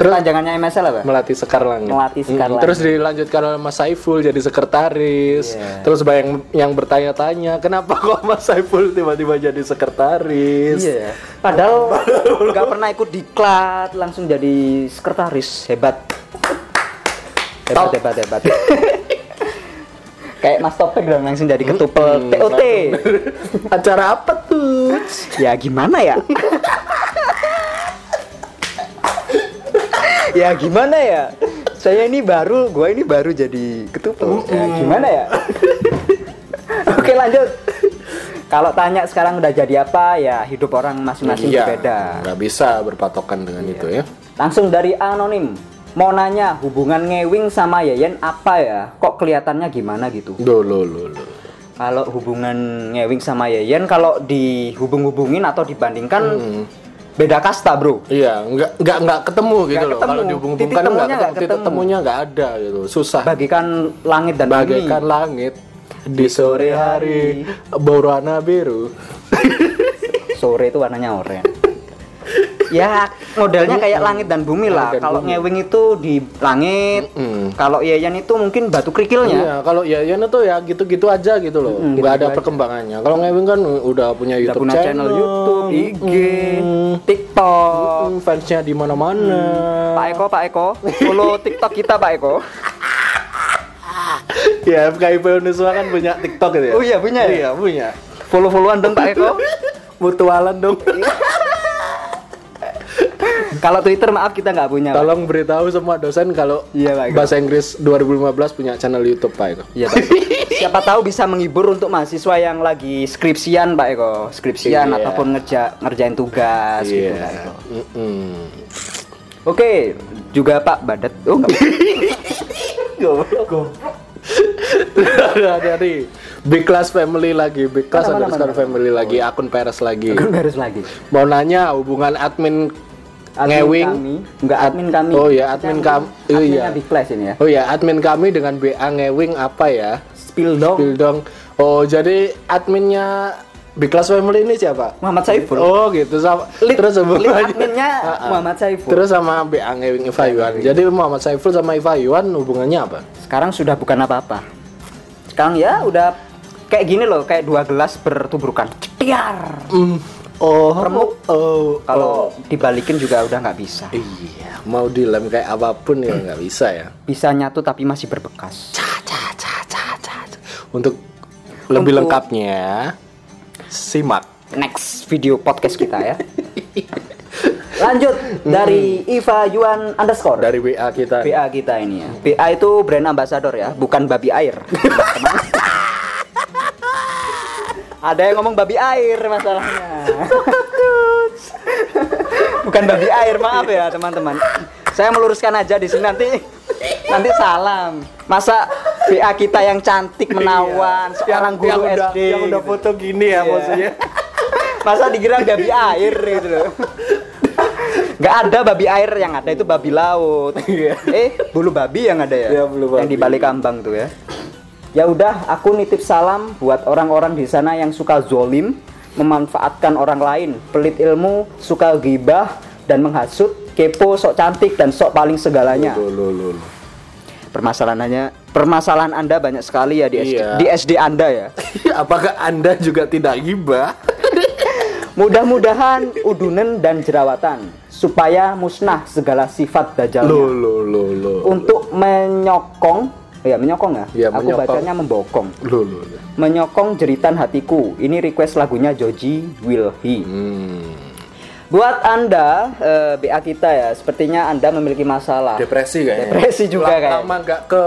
Terus- Panjangannya MSL apa? melatih sekar langit. Melatih sekar langit. Terus dilanjutkan oleh Mas Saiful jadi sekretaris. Iya. Terus banyak yang bertanya-tanya, kenapa kok Mas Saiful tiba-tiba jadi sekretaris? Iya. Padahal nggak pernah ikut diklat, langsung jadi sekretaris. Hebat. Hebat, Top. hebat, hebat. Kayak Mas Topik dong langsung jadi ketupel Hmm, TOT. Acara apa tuh? Ya gimana ya? Ya gimana ya? Saya ini baru, gua ini baru jadi ketupel. Ya gimana ya? Oke lanjut. Kalau tanya sekarang udah jadi apa ya hidup orang masing-masing Iya, berbeda. nggak bisa berpatokan dengan itu ya. Langsung dari anonim. Mau nanya hubungan ngewing sama Yeyen apa ya? Kok kelihatannya gimana gitu? Loh, loh. Kalau hubungan ngewing sama Yeyen kalau dihubung-hubungin atau dibandingkan Hmm. Beda kasta, Bro. Iya, nggak nggak nggak ketemu gitu Nggak loh. ketemu. Kalau dihubung-hubungkan nggak ketemu, nggak titik ketemu. temunya nggak ada gitu. Susah. Bagikan langit dan Bagaikan bumi. langit di sore hari berwarna biru. Sore itu warnanya oranye. Ya modelnya kayak langit dan bumi lah. Kalau ngewing itu di langit, Mm-mm. kalau Yeyen itu mungkin batu kerikilnya. Iya, kalau Yayan itu ya gitu-gitu aja gitu loh. Mm, nggak ada gitu-gitu aja. perkembangannya. Kalau Ngewing kan udah punya Udah YouTube punya channel YouTube, IG, TikTok. Mm, fansnya di mana-mana. Pak Eko, Pak Eko, follow TikTok kita Pak Eko. Ya, FKIP Uniswa kan punya TikTok gitu ya. Oh iya, punya ya? Iya, punya. Follow-followan dong Pak Eko. Mutualan dong. Kalau Twitter maaf kita nggak punya. Pak. Tolong beritahu semua dosen kalau Iya, Pak bahasa Inggris 2015 punya channel YouTube Pak Eko. Iya Pak. Siapa tahu bisa menghibur untuk mahasiswa yang lagi skripsian Pak Eko, skripsian Iya. ataupun ngerja ngerjain tugas gitu Pak Eko. Mm-mm. Oke, juga Pak Badat. Oh, nggak. dari Big Class Family lagi, Big Class underscore? Family lagi, akun Peres lagi. Kan harus lagi. Mau nanya hubungan admin, Admin ngewing, kami, enggak admin kami. Oh ya, admin kami. Oh iya. Big Class ini ya. Oh ya, admin kami dengan BA ngewing apa ya? Spill dong. Spill dong. Oh, jadi adminnya Big Class Family ini siapa? Muhammad Saiful. Oh gitu sama Lead- terus sama lead adminnya Muhammad Saiful. Terus sama BA ngewing Iva Yuan. Jadi Muhammad Saiful sama Iva Yuan hubungannya apa? Sekarang sudah bukan apa-apa. Sekarang ya udah kayak gini loh, kayak dua gelas bertuburkan. Cepiar. Hmm. Oh, Remuk. Oh, Kalau dibalikin juga udah nggak bisa. Iya, mau dilem kayak apa pun ya nggak bisa ya. Bisa nyatu tapi masih berbekas. Untuk lebih Untuk- lengkapnya, simak. Next video podcast kita ya. Lanjut dari Iva Yuan underscore. Dari WA kita. BA kita ini ya. BA itu brand ambassador ya, bukan babi air. Ada yang ngomong babi air masalahnya. bukan babi air, maaf ya teman-teman. Saya meluruskan aja di sini nanti nanti salam. Masa BA kita yang cantik menawan, seorang guru yang udah, SD. yang udah gitu. foto gini ya Iya. maksudnya. Masa dikira babi air gitu loh. Gak ada babi air yang ada itu babi laut. eh, bulu babi yang ada ya? Iya, bulu Yang babi. di balik kambang tuh ya. Ya udah, aku nitip salam buat orang-orang di sana yang suka zolim, memanfaatkan orang lain, pelit ilmu, suka gibah dan menghasut, kepo, sok cantik dan sok paling segalanya. Loh. Permasalahannya, permasalahan Anda banyak sekali ya di SD, Iya. di SD Anda ya. Apakah Anda juga tidak gibah? Mudah-mudahan udunen dan jerawatan supaya musnah segala sifat dajalnya. Loh, loh, loh, loh. Untuk menyokong, ya menyokong ya. Iya, Aku menyokong. bacanya membokong. Loh, loh, loh. Menyokong jeritan hatiku. Ini request lagunya Joji Will He. Hmm. Buat Anda eh, BA kita ya, sepertinya Anda memiliki masalah. Depresi kayaknya. Depresi juga kayaknya. Lama nggak ke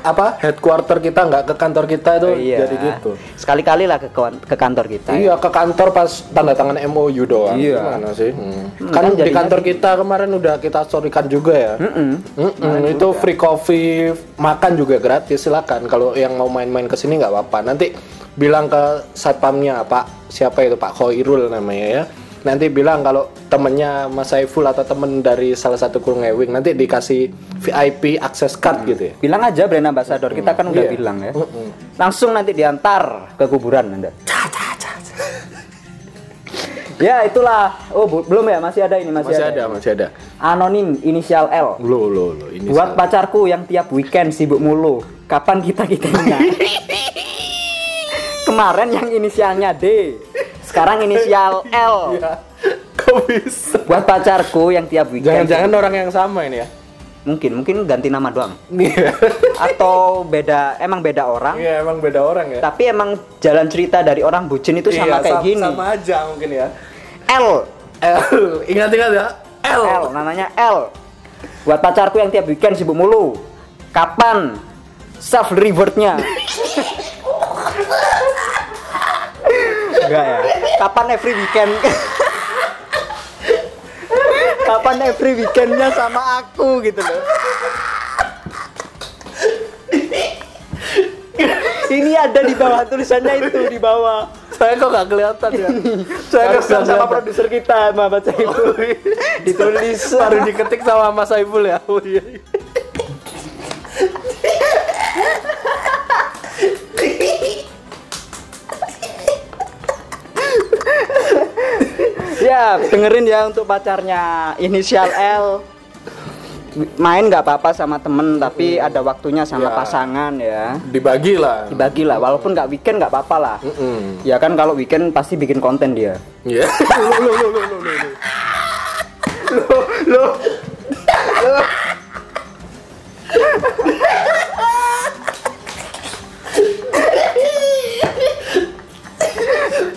apa headquarter kita nggak ke kantor kita itu Iya. jadi gitu. Sekali-kali lah ke, ke kantor kita. ya. Iya ke kantor pas tanda tangan MOU doang. Iya. Gimana sih? Hmm. Hmm, Kan kan di kantor kita kemarin udah kita storykan juga ya. Mm-mm. Mm-mm, itu free coffee, makan juga gratis silakan. Kalau yang mau main-main ke sini nggak apa-apa. Nanti bilang ke satpamnya Pak siapa itu Pak Khoirul namanya ya. Nanti bilang kalau temennya Mas Saiful atau temen dari salah satu kru ngewing nanti dikasih VIP access card gitu ya. Bilang aja brand ambassador, kita kan udah Iya. bilang ya. Mm-mm. Langsung nanti diantar ke kuburan Anda. ya itulah. Oh belum ya masih ada ini masih, Masih ada, masih ada. Anonim inisial L. Lo lo lo ini Buat pacarku yang tiap weekend sibuk mulu. Kapan kita kitanya? Kemarin yang inisialnya D. Sekarang inisial L. Ya, Kok bisa? Buat pacarku yang tiap weekend. Jangan-jangan orang yang sama ini ya? Mungkin mungkin ganti nama doang. Iya. Atau beda emang beda orang. Iya emang beda orang ya. Tapi emang jalan cerita dari orang bucin itu sama Iya, kayak sam- gini. Sama aja mungkin ya. L. L. Ingat-ingat ya. L. L namanya L. Buat pacarku yang tiap weekend sibuk mulu. Kapan self rewardnya? Enggak ya. Kapan every weekend? Kapan every weekendnya sama aku gitu loh. Ini ada di bawah tulisannya itu di bawah. Saya kok nggak kelihatan ya? Saya nggak sama produser kita, Mama Saiful. Ditulis baru diketik sama Mas Saiful ya. Oh, iya. Ya dengerin ya untuk pacarnya inisial L main nggak apa-apa sama temen tapi ada waktunya sama Ya. pasangan ya Dibagi lah. dibagi lah walaupun nggak weekend nggak apa-apa lah Mm-mm. ya kan kalau weekend pasti bikin konten dia.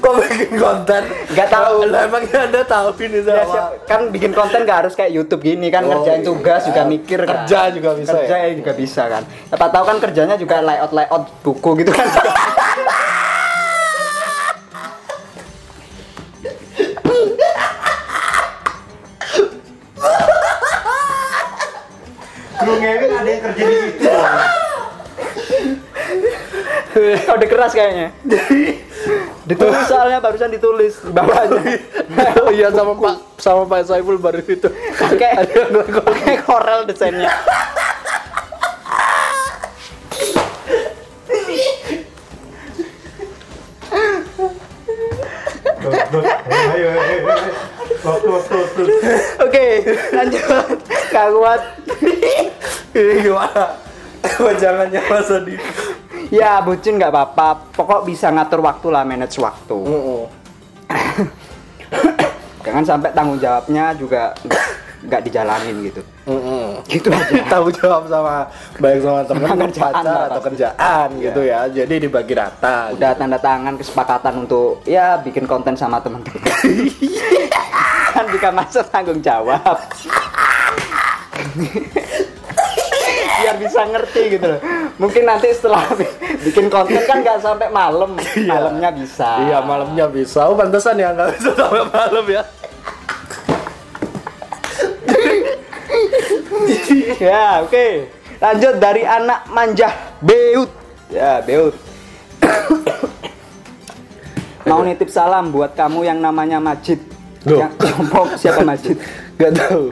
Kok bikin konten? Nggak tahu. Lah emangnya anda tahu ini Ya, sama? siap- kan bikin konten nggak harus kayak YouTube gini kan Oh, ngerjain iya. tugas juga mikir kan. Kerja juga bisa kerja ya? ya juga bisa kan siapa tahu kan kerjanya juga layout layout buku gitu kan Kru ngewek ada yang kerja di situ. kode keras kayaknya ditulis soalnya barusan ditulis di bawahnya Oh iya sama Pak sama Pak Saiful baru itu. pakai pakai Corel desainnya oke lanjut gak kuat Ini gimana? Jangannya Mas Adi. Ya bucin nggak apa-apa. Pokok bisa ngatur waktu lah manage waktu. Jangan sampai tanggung jawabnya juga nggak dijalanin gitu. Gitu aja. Tahu jawab sama baik sama teman, kerjaan pacar atau kerjaan gitu ya. Jadi dibagi rata. udah tanda tangan kesepakatan untuk ya bikin konten sama teman-teman kan jika masuk tanggung jawab biar bisa ngerti gitu loh. Mungkin nanti setelah bi- bikin konten kan nggak sampai malam. Malamnya bisa. Iya malamnya bisa. Oh pantesan ya nggak bisa sampai malam ya. ya oke. Lanjut dari anak manja beut. Ya beut. Mau nitip salam buat kamu yang namanya Majid. Loh. yang siapa Majid? Gak tahu.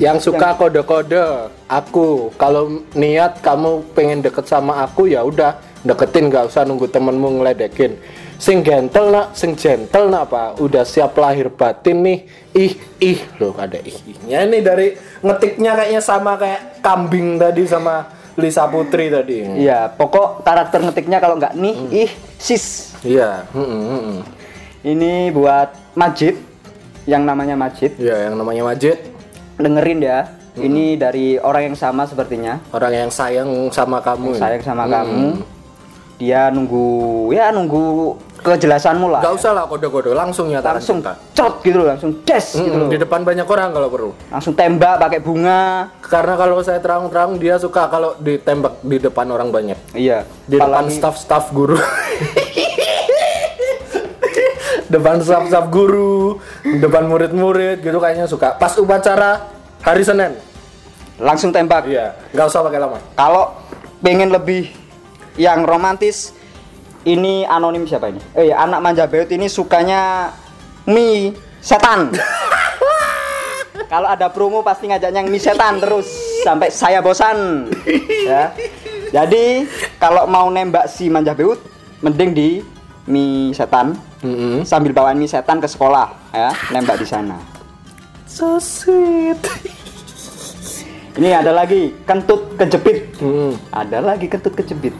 Yang suka kode-kode aku. Kalau niat kamu pengen deket sama aku ya udah deketin nggak usah nunggu temenmu ngeledekin. Sing gentle nak, sing gentle nak pak. Udah siap lahir batin nih. Ih ih loh ada ih ihnya ini dari ngetiknya kayaknya sama kayak kambing tadi sama Lisa Putri tadi. Iya, pokok karakter ngetiknya kalau nggak nih, Hmm. ih, sis. Iya. mm-mm, mm-mm. Ini buat Majid, yang namanya Majid. Iya yang namanya Majid. Dengerin ya, Hmm. ini dari orang yang sama sepertinya. Orang yang sayang sama kamu. Sayang sama Hmm. kamu. Dia nunggu, ya nunggu kejelasanmu lah. Gak usah lah kode-kode langsung nyatakan langsung cinta. cot gitu loh, langsung des gitu Mm-mm, loh. di depan banyak orang kalau perlu. Langsung tembak pakai bunga. Karena kalau saya terang-terang dia suka kalau ditembak di depan orang banyak. Iya. Di depan staff-staff guru. depan staff-staff guru, depan murid-murid gitu kayaknya suka. Pas upacara hari Senin. langsung tembak. Iya, nggak usah pakai lama. Kalau pengen lebih yang romantis, ini anonim siapa ini? Eh, anak manja beut ini sukanya mie setan. Kalau ada promo pasti ngajaknya yang mie setan terus sampai saya bosan. ya. Jadi kalau mau nembak si manja beut, mending di mie setan Mm-mm. sambil bawain mie setan ke sekolah ya, nembak di sana. So sweet. Ini ada lagi kentut kejepit. Mm-mm. Ada lagi kentut kejepit.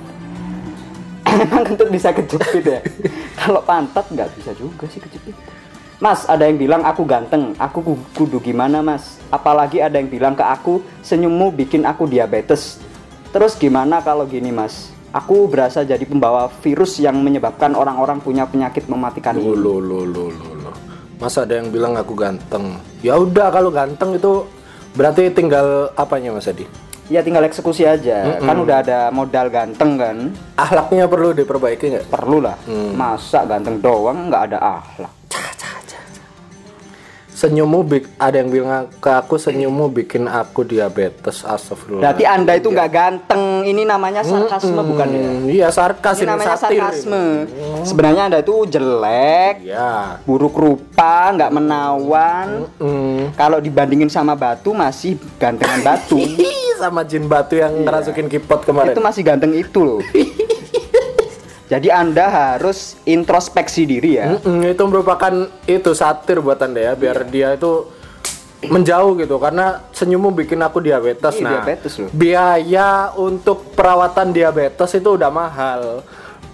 Emang kentut bisa kejepit ya? Kalau pantat nggak bisa juga sih kejepit. Mas, ada yang bilang aku ganteng, aku ku- kudu gimana mas? Apalagi ada yang bilang ke aku, senyummu bikin aku diabetes. Terus gimana kalau gini mas? Aku berasa jadi pembawa virus yang menyebabkan orang-orang punya penyakit mematikan ini. loh, loh, loh, loh, loh. Masa ada yang bilang aku ganteng? Ya udah kalau ganteng itu berarti tinggal apanya Mas Adi? Ya tinggal eksekusi aja. Kan udah ada modal ganteng kan. Akhlaknya perlu diperbaiki nggak? Perlu lah. Hmm. Masa ganteng doang nggak ada akhlak. Senyummu bik ada yang bilang ke aku senyummu bikin aku diabetes astagfirullah. Berarti Anda itu nggak ganteng. Ini namanya sarkasme bukan ya? Hmm, Iya sarkas Ini ini, namanya satir. sarkasme. Sebenarnya Anda itu jelek, Ya. buruk rupa, nggak menawan. Hmm. Kalau dibandingin sama batu masih gantengan batu. Sama jin batu yang ngerasukin kipot kemarin. itu masih ganteng itu loh. Jadi Anda harus introspeksi diri ya. Mm-mm, itu merupakan itu satir buat anda ya, biar dia itu menjauh gitu karena senyummu bikin aku diabetes. Iya, nah, diabetes loh. biaya untuk perawatan diabetes itu udah mahal.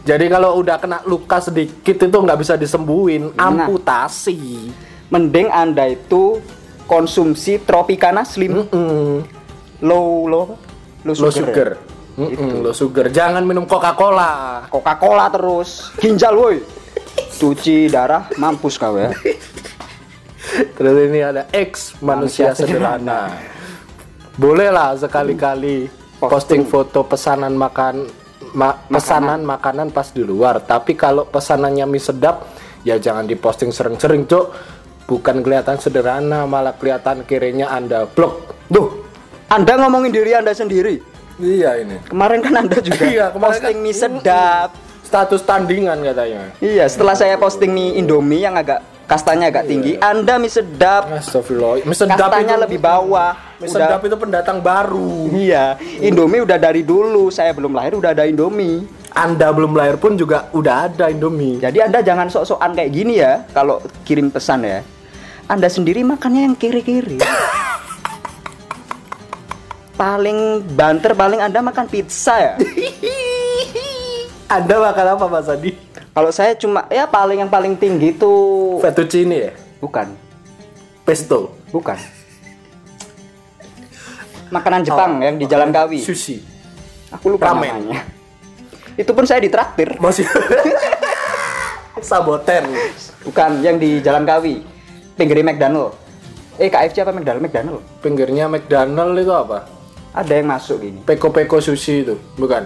Jadi kalau udah kena luka sedikit itu nggak bisa disembuhin, Nah. amputasi. Mending Anda itu konsumsi Tropicana Slim Mm-mm. low low low Low sugar. Sugar. Mm-mm, low sugar. Jangan minum Coca-Cola. Coca-Cola terus. Ginjal woi. Cuci darah mampus kau ya. Terus ini ada X manusia, Manusia sederhana. Boleh lah sekali-kali posting foto pesanan makan ma- pesanan makanan pas di luar. Tapi kalau pesanannya mie sedap, ya jangan diposting sering-sering, Cuk. Bukan kelihatan sederhana, malah kelihatan kirinya Anda blok. Duh, Anda ngomongin diri Anda sendiri. Iya ini. Kemarin kan Anda juga Iya, kemarin posting kan- mie sedap. Status tandingan katanya. Iya, setelah saya posting mie Indomie yang agak kastanya agak tinggi, Anda mie sedap. Astagfirullah. Mie sedap Kastanya itu lebih bawah. Mie Udah- sedap itu pendatang baru. Iya, Indomie udah dari dulu. Saya belum lahir udah ada Indomie. Anda belum lahir pun juga udah ada Indomie. Jadi Anda jangan sok-sokan kayak gini ya kalau kirim pesan ya. Anda sendiri makannya yang kiri-kiri. paling banter paling Anda makan pizza ya. Anda makan apa Mas Adi? Kalau saya cuma ya paling yang paling tinggi tuh Fettuccine ya? bukan, Pesto. bukan. Makanan Jepang yang di Jalan Kawi. Sushi. Aku lupa Ramen. namanya. Itu pun saya ditraktir. Masih Saboten. Bukan yang di Jalan Kawi. Pinggir McDonald. Eh KFC apa McDonald? McDonald. Pinggirnya McDonald itu apa? Ada yang masuk gini. Peko-peko sushi itu, bukan?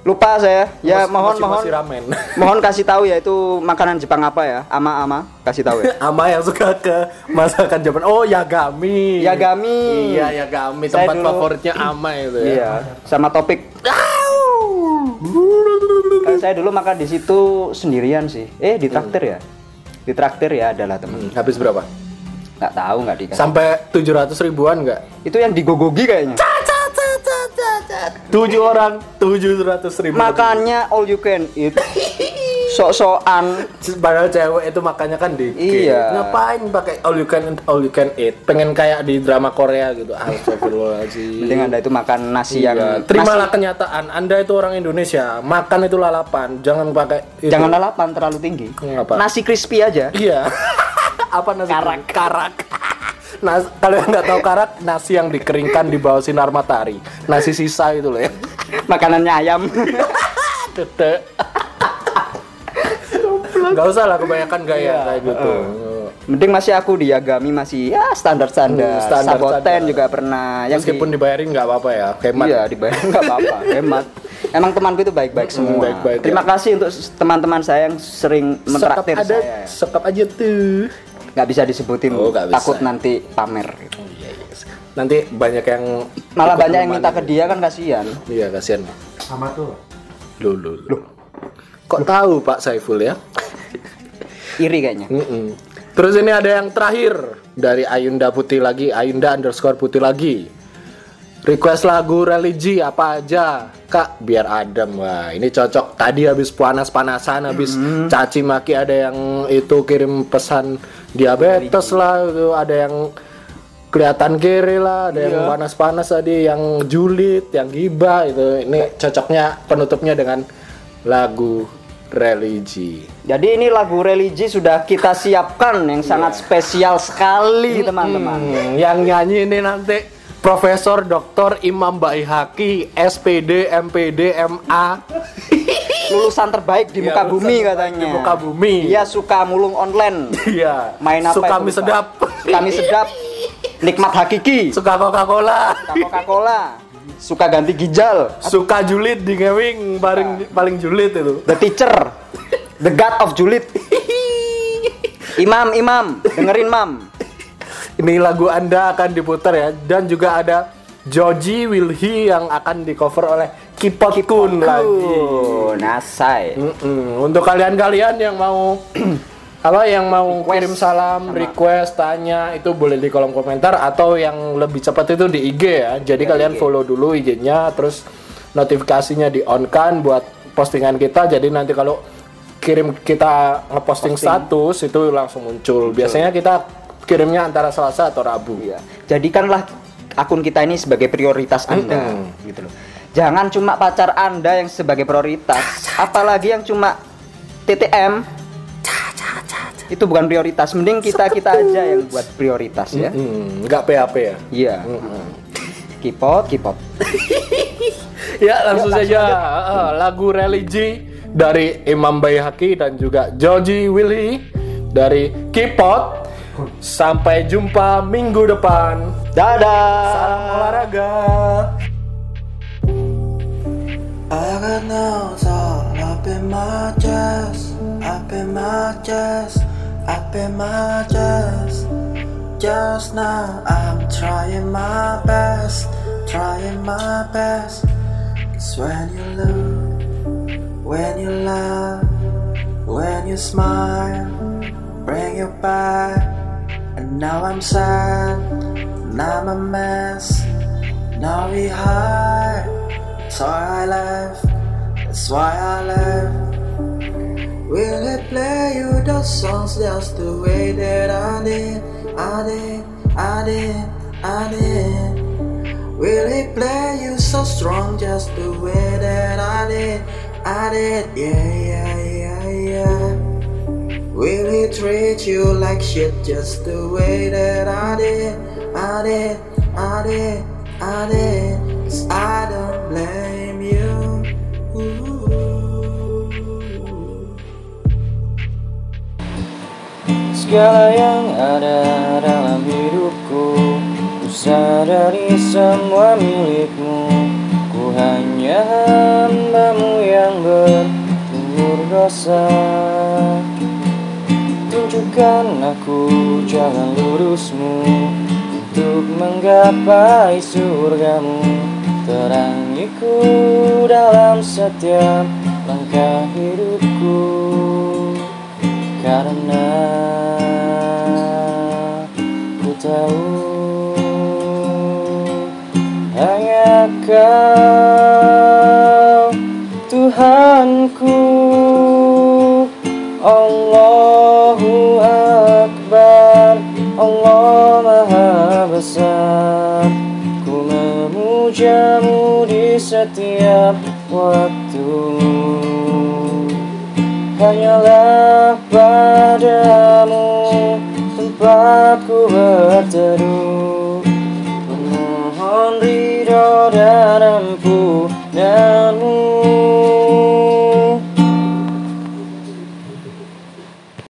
Lupa saya. Ya Mas- mohon masih- mohon. ramen. mohon kasih tahu ya itu makanan Jepang apa ya? Ama-ama kasih tahu ya. Ama yang suka ke masakan Jepang. Oh, Yagami. Yagami. Iya, Yagami. Saya Tempat dulu- favoritnya Ama itu ya. Iya, sama topik. Kalau saya dulu makan di situ sendirian sih. Eh, ditraktir ya. Ditraktir ya adalah teman. Hmm, Habis berapa? Nggak tahu nggak dikasih. Sampai 700 ribuan nggak? Itu yang digogogi kayaknya. Tujuh orang, 700 ribu. Makannya all you can eat. Sok-sokan. Padahal cewek itu makannya kan dikit. Iya. Ngapain pakai all you can all you can eat? Pengen kayak di drama Korea gitu. Astagfirullahaladzim. Mending anda itu makan nasi yang Iya. Terimalah kenyataan. Anda itu orang Indonesia. Makan itu lalapan. Jangan pakai nasi- itu. jangan lalapan terlalu tinggi. Ngapa? Nasi crispy aja. Iya. Apa nasi karak? Karak. Nas, kalau yang nggak tahu karak, nasi yang dikeringkan di bawah sinar matahari. Nasi sisa itu loh ya. Makanannya ayam. Tete. Gak usah lah kebanyakan gaya Iya. kayak gitu. Mending masih aku di Yagami masih ya standar-standar. Hmm, standar- Saboten standar. juga pernah. Yang Meskipun di- dibayarin nggak apa-apa ya, hemat. Iya dibayar nggak apa-apa, hemat. Emang temanku itu baik-baik semua. Hmm, baik-baik, Terima ya. kasih untuk teman-teman saya yang sering mentraktir ada, saya. sekap aja tuh. Nggak bisa disebutin, Oh, nggak bisa. takut nanti pamer. gitu. Iya, iya. Nanti banyak yang Malah banyak yang minta ke dia kan kasihan. Iya, kasihan. sama tuh Loh, loh, loh. Kok tahu Pak Saiful ya? Iri kayaknya. Mm-mm. Terus ini ada yang terakhir dari Ayunda Putih lagi, Ayunda underscore Putih lagi. Request lagu religi apa aja, Kak? Biar adem. Wah, ini cocok. Tadi habis panas-panasan, habis caci maki ada yang itu kirim pesan diabetes lah, itu ada yang kelihatan kiri lah, ada yang panas-panas tadi, yang julid, yang gibah itu. Ini cocoknya penutupnya dengan lagu religi. Jadi ini lagu religi sudah kita siapkan yang sangat spesial sekali teman-teman. Hmm, yang nyanyi ini nanti Profesor Dr. Imam Baihaki, SPD, MPD, MA. Lulusan terbaik di Iya, muka bumi katanya. di muka bumi. Dia suka mulung online. Iya. Main apa? Suka mie sedap. Suka mie sedap. Nikmat hakiki. Suka Coca-Cola. Suka Coca-Cola. Suka ganti ginjal. Suka julid di gaming paling paling julid itu. The teacher, the god of julid. Imam, imam, dengerin mam. Ini lagu Anda akan diputar ya dan juga ada Joji Wilhi yang akan di cover oleh Kipot Kun lagi. Oh, nasai. Mm-mm. Untuk kalian-kalian yang mau apa yang mau Request kirim salam, request, tanya itu boleh di kolom komentar atau yang lebih cepat itu di IG ya. Jadi kalian follow dulu IG-nya terus notifikasinya di on kan buat postingan kita. Jadi nanti kalau kirim kita ngeposting status itu langsung muncul. Biasanya kita kirimnya antara Selasa atau Rabu. Iya. Jadikanlah akun kita ini sebagai prioritas Anda, gitu loh. Jangan cuma pacar Anda yang sebagai prioritas, apalagi yang cuma TTM. Itu bukan prioritas, mending kita kita aja yang buat prioritas ya. Hmm, nggak PHP ya. Iya. Kipot, kipot. Ya langsung saja eh, lagu religi dari Imam Baihaqi dan juga Joji Willy dari Kipot. Sampai jumpa minggu depan. Dadah. Salam olahraga. I got nails all up in my chest, up in my chest, up in my chest. Just now I'm trying my best, trying my best. Cause when you look, when you laugh, when you smile, bring you back. And now I'm sad, now I'm a mess. Now we hide, so I left. That's why I left. Will I play you those songs just the way that I did? I did, I did, I did. Will he play you so strong just the way that I did? I did, yeah, yeah, yeah, yeah. Will he treat you like shit just the way that I did? I did, I did, I did. Cause I don't blame Segala yang ada dalam hidupku Ku sadari semua milikmu. Ku hanya hambamu yang bertumur dosa. Tunjukkan aku jalan lurusmu Untuk menggapai surgamu. Terangiku dalam setiap langkah hidupku karena ku tahu hanya kau Tuhanku Allahu Akbar Allah Maha Besar. Ku memujamu di setiap waktu Hanyalah padamu tempatku berteduh. Memohon ridho dan